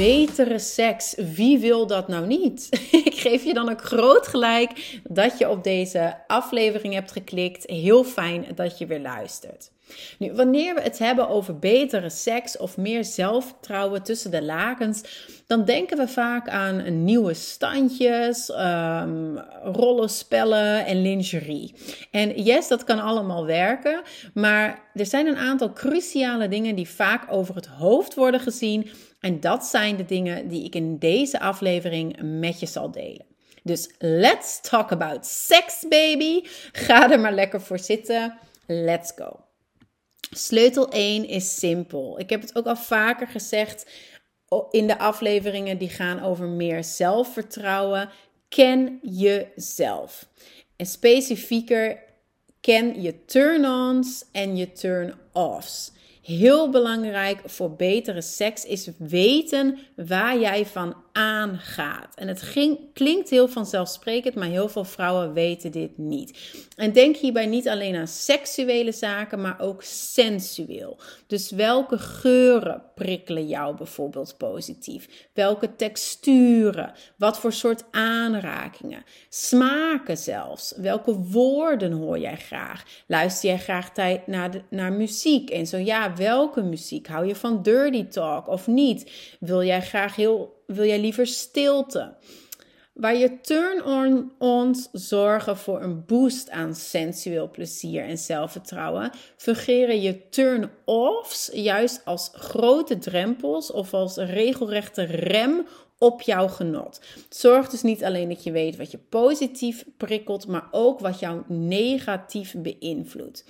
Betere seks. Wie wil dat nou niet? Ik geef je dan ook groot gelijk dat je op deze aflevering hebt geklikt. Heel fijn dat je weer luistert. Nu, wanneer we het hebben over betere seks of meer zelfvertrouwen tussen de lakens, dan denken we vaak aan nieuwe standjes, um, rollenspellen en lingerie. En yes, dat kan allemaal werken, maar er zijn een aantal cruciale dingen die vaak over het hoofd worden gezien. En dat zijn de dingen die ik in deze aflevering met je zal delen. Dus let's talk about sex, baby. Ga er maar lekker voor zitten. Let's go. Sleutel 1 is simpel. Ik heb het ook al vaker gezegd in de afleveringen die gaan over meer zelfvertrouwen. Ken jezelf. En specifieker, ken je turn-ons en je turn-offs. Heel belangrijk voor betere seks is weten waar jij van aangaat. En het ging, klinkt heel vanzelfsprekend, maar heel veel vrouwen weten dit niet. En denk hierbij niet alleen aan seksuele zaken, maar ook sensueel. Dus welke geuren prikkelen jou bijvoorbeeld positief? Welke texturen? Wat voor soort aanrakingen? Smaken zelfs. Welke woorden hoor jij graag? Luister jij graag naar, de, naar muziek? En zo ja, welke muziek? Hou je van dirty talk of niet? Wil jij graag heel wil jij liever stilte? Waar je turn-ons zorgen voor een boost aan sensueel plezier en zelfvertrouwen, fungeren je turn-offs juist als grote drempels of als regelrechte rem op jouw genot. Zorg dus niet alleen dat je weet wat je positief prikkelt, maar ook wat jou negatief beïnvloedt.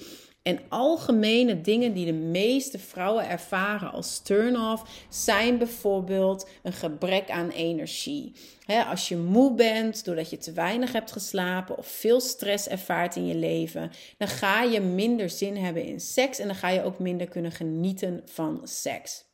En algemene dingen die de meeste vrouwen ervaren als turn-off zijn bijvoorbeeld een gebrek aan energie. als je moe bent doordat je te weinig hebt geslapen of veel stress ervaart in je leven, dan ga je minder zin hebben in seks en dan ga je ook minder kunnen genieten van seks.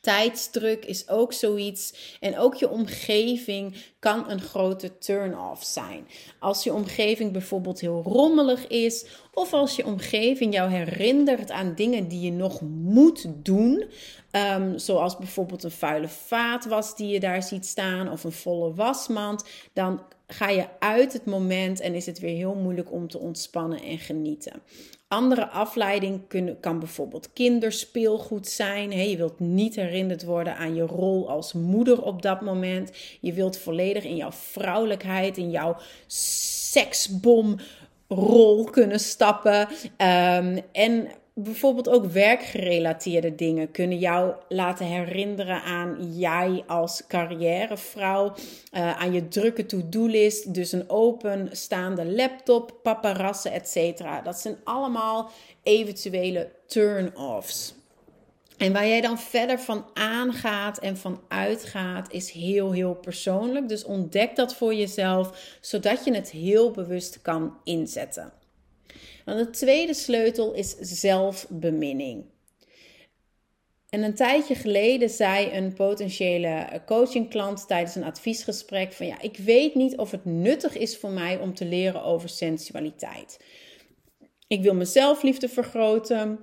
Tijdsdruk is ook zoiets. En ook je omgeving kan een grote turn-off zijn. Als je omgeving bijvoorbeeld heel rommelig is, of als je omgeving jou herinnert aan dingen die je nog moet doen. Um, zoals bijvoorbeeld een vuile vaatwas die je daar ziet staan, of een volle wasmand. Dan ga je uit het moment en is het weer heel moeilijk om te ontspannen en genieten. Andere afleiding kunnen, kan bijvoorbeeld kinderspeelgoed zijn. je wilt niet herinnerd worden aan je rol als moeder op dat moment. Je wilt volledig in jouw vrouwelijkheid, in jouw seksbomrol kunnen stappen. Um, en bijvoorbeeld ook werkgerelateerde dingen kunnen jou laten herinneren aan jij als carrièrevrouw, uh, aan je drukke to-do-list, dus een openstaande laptop, paparazzen, etc. Dat zijn allemaal eventuele turn-offs. En waar jij dan verder van aangaat en van uitgaat, is heel, heel persoonlijk. Dus ontdek dat voor jezelf, zodat je het heel bewust kan inzetten. Dan de tweede sleutel is zelfbeminning. En een tijdje geleden zei een potentiële coachingklant tijdens een adviesgesprek van ja, ik weet niet of het nuttig is voor mij om te leren over sensualiteit. Ik wil mijn zelfliefde vergroten.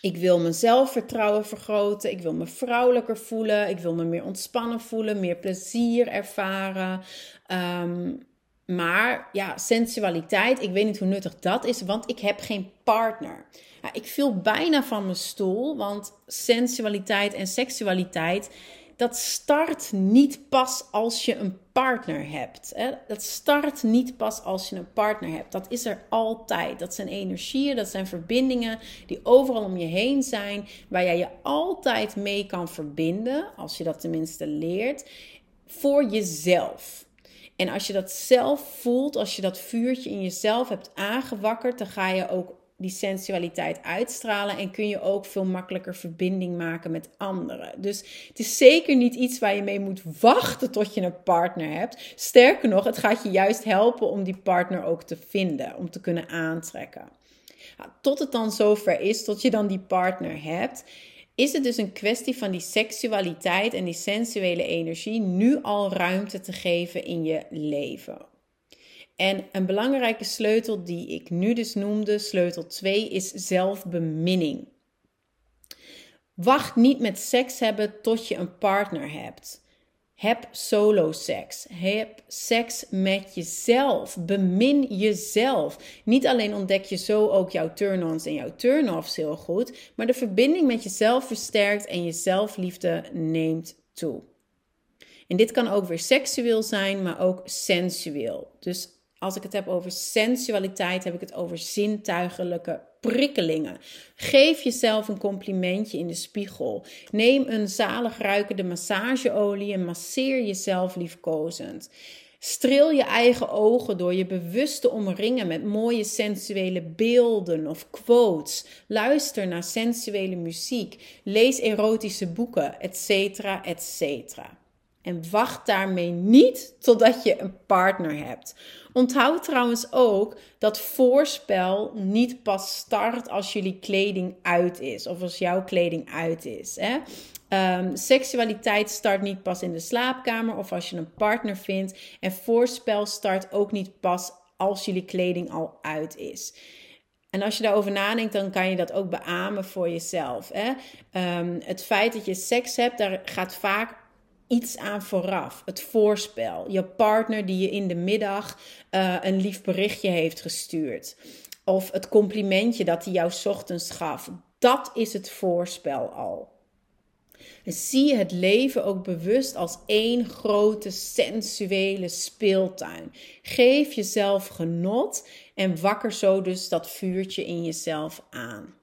Ik wil mijn zelfvertrouwen vergroten. Ik wil me vrouwelijker voelen. Ik wil me meer ontspannen voelen, meer plezier ervaren. Um, maar ja, sensualiteit, ik weet niet hoe nuttig dat is, want ik heb geen partner. Ja, ik viel bijna van mijn stoel, want sensualiteit en seksualiteit, dat start niet pas als je een partner hebt. Hè? Dat start niet pas als je een partner hebt. Dat is er altijd. Dat zijn energieën, dat zijn verbindingen die overal om je heen zijn, waar jij je altijd mee kan verbinden, als je dat tenminste leert, voor jezelf. En als je dat zelf voelt, als je dat vuurtje in jezelf hebt aangewakkerd, dan ga je ook die sensualiteit uitstralen en kun je ook veel makkelijker verbinding maken met anderen. Dus het is zeker niet iets waar je mee moet wachten tot je een partner hebt. Sterker nog, het gaat je juist helpen om die partner ook te vinden, om te kunnen aantrekken. Nou, tot het dan zover is, tot je dan die partner hebt, is het dus een kwestie van die seksualiteit en die sensuele energie nu al ruimte te geven in je leven. En een belangrijke sleutel die ik nu dus noemde, sleutel 2, is zelfbeminning. Wacht niet met seks hebben tot je een partner hebt. Heb solo seks. Heb seks met jezelf. Bemin jezelf. Niet alleen ontdek je zo ook jouw turn-ons en jouw turn-offs heel goed, maar de verbinding met jezelf versterkt en je zelfliefde neemt toe. En dit kan ook weer seksueel zijn, maar ook sensueel. Dus als ik het heb over sensualiteit, heb ik het over zintuigelijke prikkelingen. Geef jezelf een complimentje in de spiegel. Neem een zalig ruikende massageolie en masseer jezelf liefkozend. Streel je eigen ogen door je bewust te omringen met mooie sensuele beelden of quotes. Luister naar sensuele muziek. Lees erotische boeken, etc. etc. En wacht daarmee niet totdat je een partner hebt. Onthoud trouwens ook dat voorspel niet pas start als jullie kleding uit is of als jouw kleding uit is. Hè? Um, seksualiteit start niet pas in de slaapkamer of als je een partner vindt. En voorspel start ook niet pas als jullie kleding al uit is. En als je daarover nadenkt, dan kan je dat ook beamen voor jezelf. Hè? Um, het feit dat je seks hebt, daar gaat vaak iets aan vooraf. Het voorspel. Je partner die je in de middag uh, een lief berichtje heeft gestuurd. Of het complimentje dat hij jou ochtends gaf. Dat is het voorspel al. En zie het leven ook bewust als één grote sensuele speeltuin. Geef jezelf genot en wakker zo dus dat vuurtje in jezelf aan.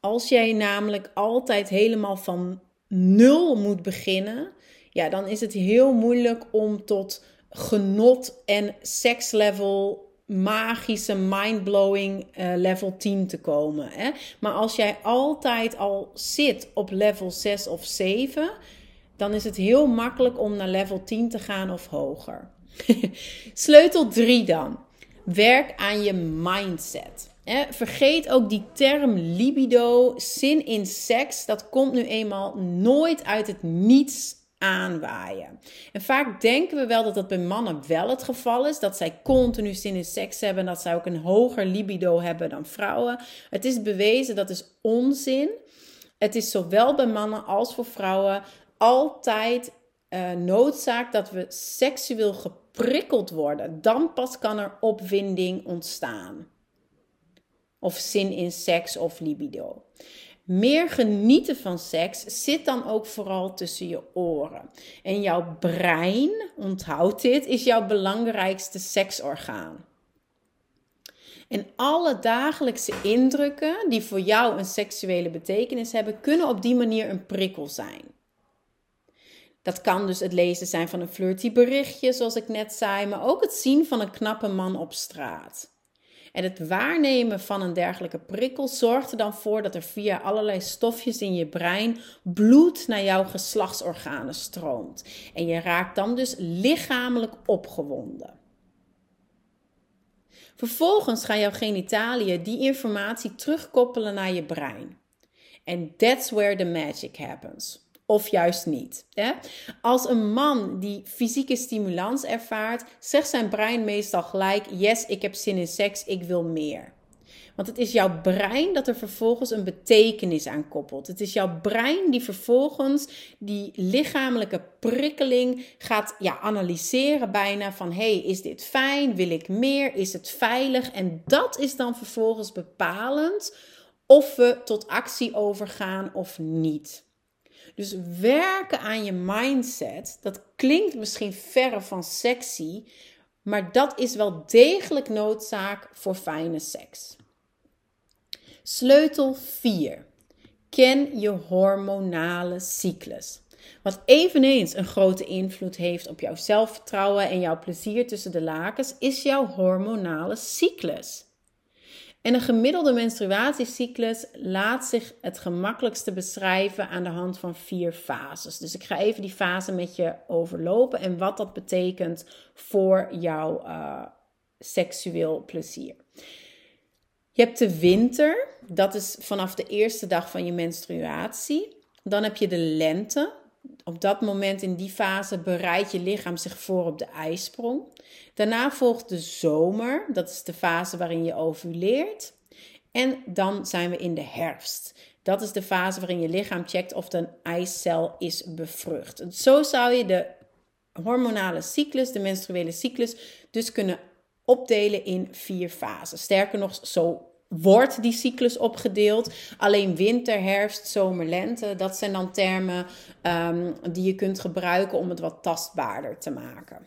Als jij namelijk altijd helemaal van nul moet beginnen, ja, dan is het heel moeilijk om tot genot en sekslevel magische, mindblowing uh, level 10 te komen. Hè? Maar als jij altijd al zit op level 6 of 7, dan is het heel makkelijk om naar level 10 te gaan of hoger. Sleutel 3 dan. Werk aan je mindset. Vergeet ook die term libido, zin in seks. Dat komt nu eenmaal nooit uit het niets aanwaaien. En vaak denken we wel dat dat bij mannen wel het geval is. Dat zij continu zin in seks hebben. En dat zij ook een hoger libido hebben dan vrouwen. Het is bewezen, dat is onzin. Het is zowel bij mannen als voor vrouwen altijd uh, noodzaak dat we seksueel geprikkeld worden. Dan pas kan er opwinding ontstaan of zin in seks of libido. Meer genieten van seks zit dan ook vooral tussen je oren. En jouw brein, onthoud dit, is jouw belangrijkste seksorgaan. En alle dagelijkse indrukken die voor jou een seksuele betekenis hebben, kunnen op die manier een prikkel zijn. Dat kan dus het lezen zijn van een flirty berichtje, zoals ik net zei, maar ook het zien van een knappe man op straat. En het waarnemen van een dergelijke prikkel zorgt er dan voor dat er via allerlei stofjes in je brein bloed naar jouw geslachtsorganen stroomt. En je raakt dan dus lichamelijk opgewonden. Vervolgens gaan jouw genitaliën die informatie terugkoppelen naar je brein. En that's where the magic happens of juist niet. Als een man die fysieke stimulans ervaart, zegt zijn brein meestal gelijk: Yes, ik heb zin in seks, ik wil meer. Want het is jouw brein dat er vervolgens een betekenis aan koppelt. Het is jouw brein die vervolgens die lichamelijke prikkeling gaat ja, analyseren bijna van hey, is dit fijn? Wil ik meer? Is het veilig? En dat is dan vervolgens bepalend of we tot actie overgaan of niet. Dus werken aan je mindset, dat klinkt misschien verre van sexy, maar dat is wel degelijk noodzaak voor fijne seks. Sleutel 4. Ken je hormonale cyclus. Wat eveneens een grote invloed heeft op jouw zelfvertrouwen en jouw plezier tussen de lakens, is jouw hormonale cyclus. En een gemiddelde menstruatiecyclus laat zich het gemakkelijkste beschrijven aan de hand van vier fases. Dus ik ga even die fase met je overlopen en wat dat betekent voor jouw uh, seksueel plezier. Je hebt de winter, dat is vanaf de eerste dag van je menstruatie. Dan heb je de lente. Op dat moment in die fase bereidt je lichaam zich voor op de ijsprong. Daarna volgt de zomer, dat is de fase waarin je ovuleert. En dan zijn we in de herfst. Dat is de fase waarin je lichaam checkt of een eicel is bevrucht. Zo zou je de hormonale cyclus, de menstruele cyclus, dus kunnen opdelen in vier fases. Sterker nog, zo wordt die cyclus opgedeeld. Alleen winter, herfst, zomer, lente, dat zijn dan termen um, die je kunt gebruiken om het wat tastbaarder te maken.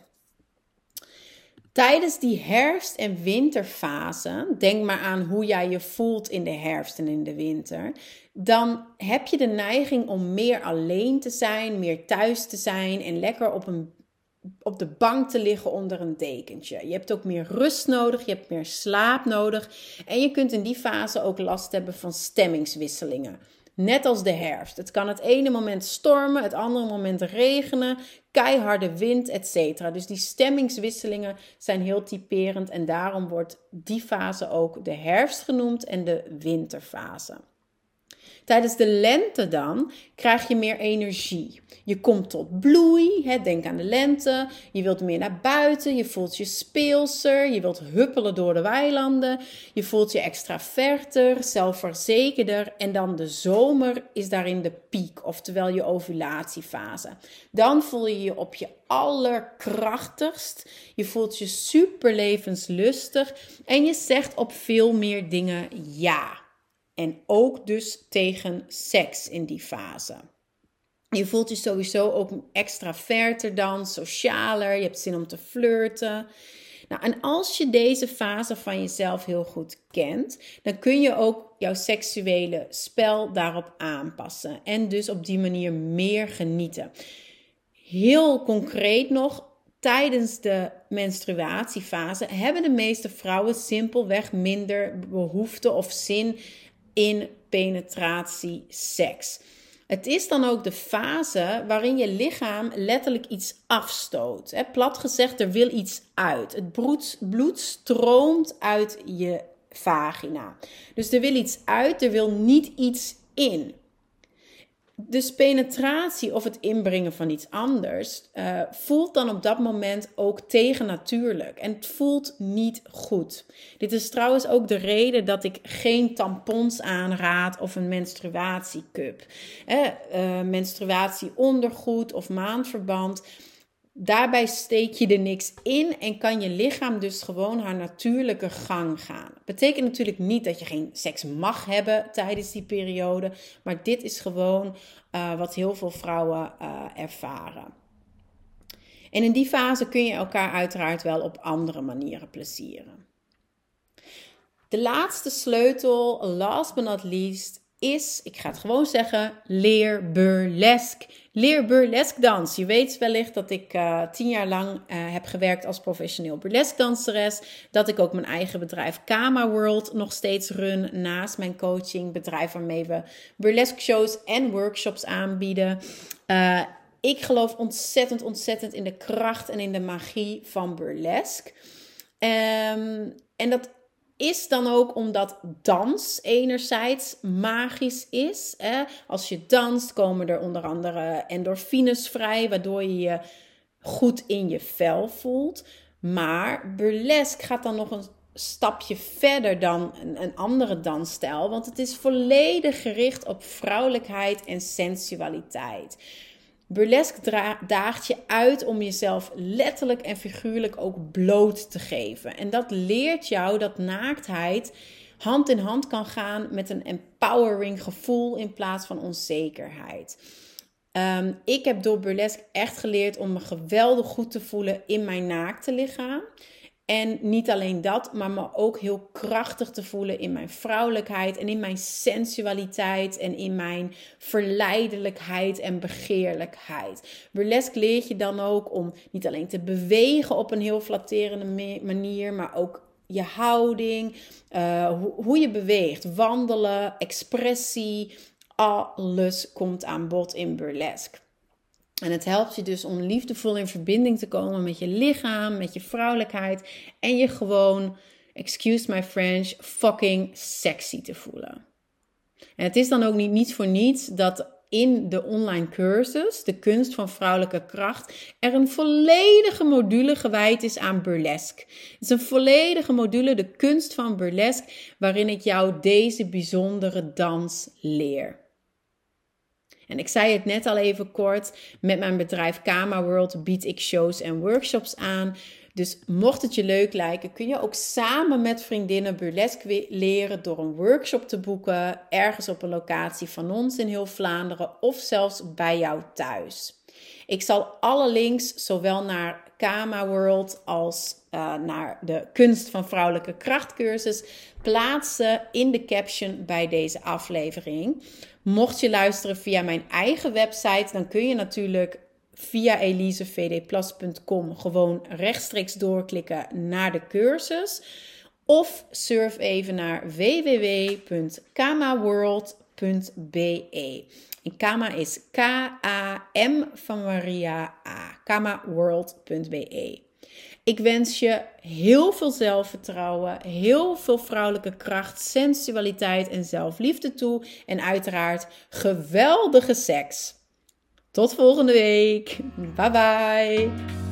Tijdens die herfst- en winterfase, denk maar aan hoe jij je voelt in de herfst en in de winter, dan heb je de neiging om meer alleen te zijn, meer thuis te zijn en lekker op een op de bank te liggen onder een dekentje. Je hebt ook meer rust nodig, je hebt meer slaap nodig en je kunt in die fase ook last hebben van stemmingswisselingen. Net als de herfst. Het kan het ene moment stormen, het andere moment regenen, keiharde wind, etc. Dus die stemmingswisselingen zijn heel typerend en daarom wordt die fase ook de herfst genoemd en de winterfase. Tijdens de lente dan krijg je meer energie. Je komt tot bloei, hè, denk aan de lente. Je wilt meer naar buiten, je voelt je speelser, je wilt huppelen door de weilanden. Je voelt je extraverter, zelfverzekerder. En dan de zomer is daarin de piek, oftewel je ovulatiefase. Dan voel je je op je allerkrachtigst. Je voelt je super levenslustig en je zegt op veel meer dingen ja. En ook dus tegen seks in die fase. Je voelt je sowieso ook extraverter dan, socialer. Je hebt zin om te flirten. Nou, en als je deze fase van jezelf heel goed kent, dan kun je ook jouw seksuele spel daarop aanpassen. En dus op die manier meer genieten. Heel concreet nog, tijdens de menstruatiefase hebben de meeste vrouwen simpelweg minder behoefte of zin in penetratie seks. Het is dan ook de fase waarin je lichaam letterlijk iets afstoot. Plat gezegd, er wil iets uit. Het bloed, bloed stroomt uit je vagina. Dus er wil iets uit, er wil niet iets in. Dus penetratie of het inbrengen van iets anders uh, voelt dan op dat moment ook tegennatuurlijk. En het voelt niet goed. Dit is trouwens ook de reden dat ik geen tampons aanraad of een menstruatiecup. Eh, menstruatieondergoed of maandverband Daarbij steek je er niks in en kan je lichaam dus gewoon haar natuurlijke gang gaan. Betekent natuurlijk niet dat je geen seks mag hebben tijdens die periode, maar dit is gewoon uh, wat heel veel vrouwen uh, ervaren. En in die fase kun je elkaar uiteraard wel op andere manieren plezieren. De laatste sleutel, last but not least, is, ik ga het gewoon zeggen, leer burlesque. Leer burlesque dans. Je weet wellicht dat ik uh, tien jaar lang uh, heb gewerkt als professioneel burlesque danseres. Dat ik ook mijn eigen bedrijf Kama World nog steeds run naast mijn coaching bedrijf waarmee we burlesque shows en workshops aanbieden. Uh, ik geloof ontzettend, ontzettend in de kracht en in de magie van burlesque. Um, en dat is dan ook omdat dans enerzijds magisch is. Hè? Als je danst komen er onder andere endorfines vrij, waardoor je je goed in je vel voelt. Maar burlesque gaat dan nog een stapje verder dan een, een andere dansstijl, want het is volledig gericht op vrouwelijkheid en sensualiteit. Burlesque daagt je uit om jezelf letterlijk en figuurlijk ook bloot te geven. En dat leert jou dat naaktheid hand in hand kan gaan met een empowering gevoel in plaats van onzekerheid. Ehm, ik heb door burlesque echt geleerd om me geweldig goed te voelen in mijn naakte lichaam. En niet alleen dat, maar me ook heel krachtig te voelen in mijn vrouwelijkheid en in mijn sensualiteit en in mijn verleidelijkheid en begeerlijkheid. Burlesque leert je dan ook om niet alleen te bewegen op een heel flatterende manier, maar ook je houding, uh, hoe je beweegt, wandelen, expressie, alles komt aan bod in burlesque. En het helpt je dus om liefdevol in verbinding te komen met je lichaam, met je vrouwelijkheid en je gewoon, excuse my French, fucking sexy te voelen. En het is dan ook niet niets voor niets dat in de online cursus, de kunst van vrouwelijke kracht, er een volledige module gewijd is aan burlesque. Het is een volledige module, de kunst van burlesque, waarin ik jou deze bijzondere dans leer. En ik zei het net al even kort, met mijn bedrijf Kama World bied ik shows en workshops aan. Dus mocht het je leuk lijken, kun je ook samen met vriendinnen burlesque leren door een workshop te boeken, ergens op een locatie van ons in heel Vlaanderen of zelfs bij jou thuis. Ik zal alle links, zowel naar Kama World als uh, naar de kunst van vrouwelijke krachtcursus, plaatsen in de caption bij deze aflevering. Mocht je luisteren via mijn eigen website, dan kun je natuurlijk via elisevdplus.com gewoon rechtstreeks doorklikken naar de cursus. Of surf even naar www.kamaworld.be. En Kama is K-A-M van Maria A. Kamaworld.be. Ik wens je heel veel zelfvertrouwen, heel veel vrouwelijke kracht, sensualiteit en zelfliefde toe. En uiteraard geweldige seks. Tot volgende week. Bye bye.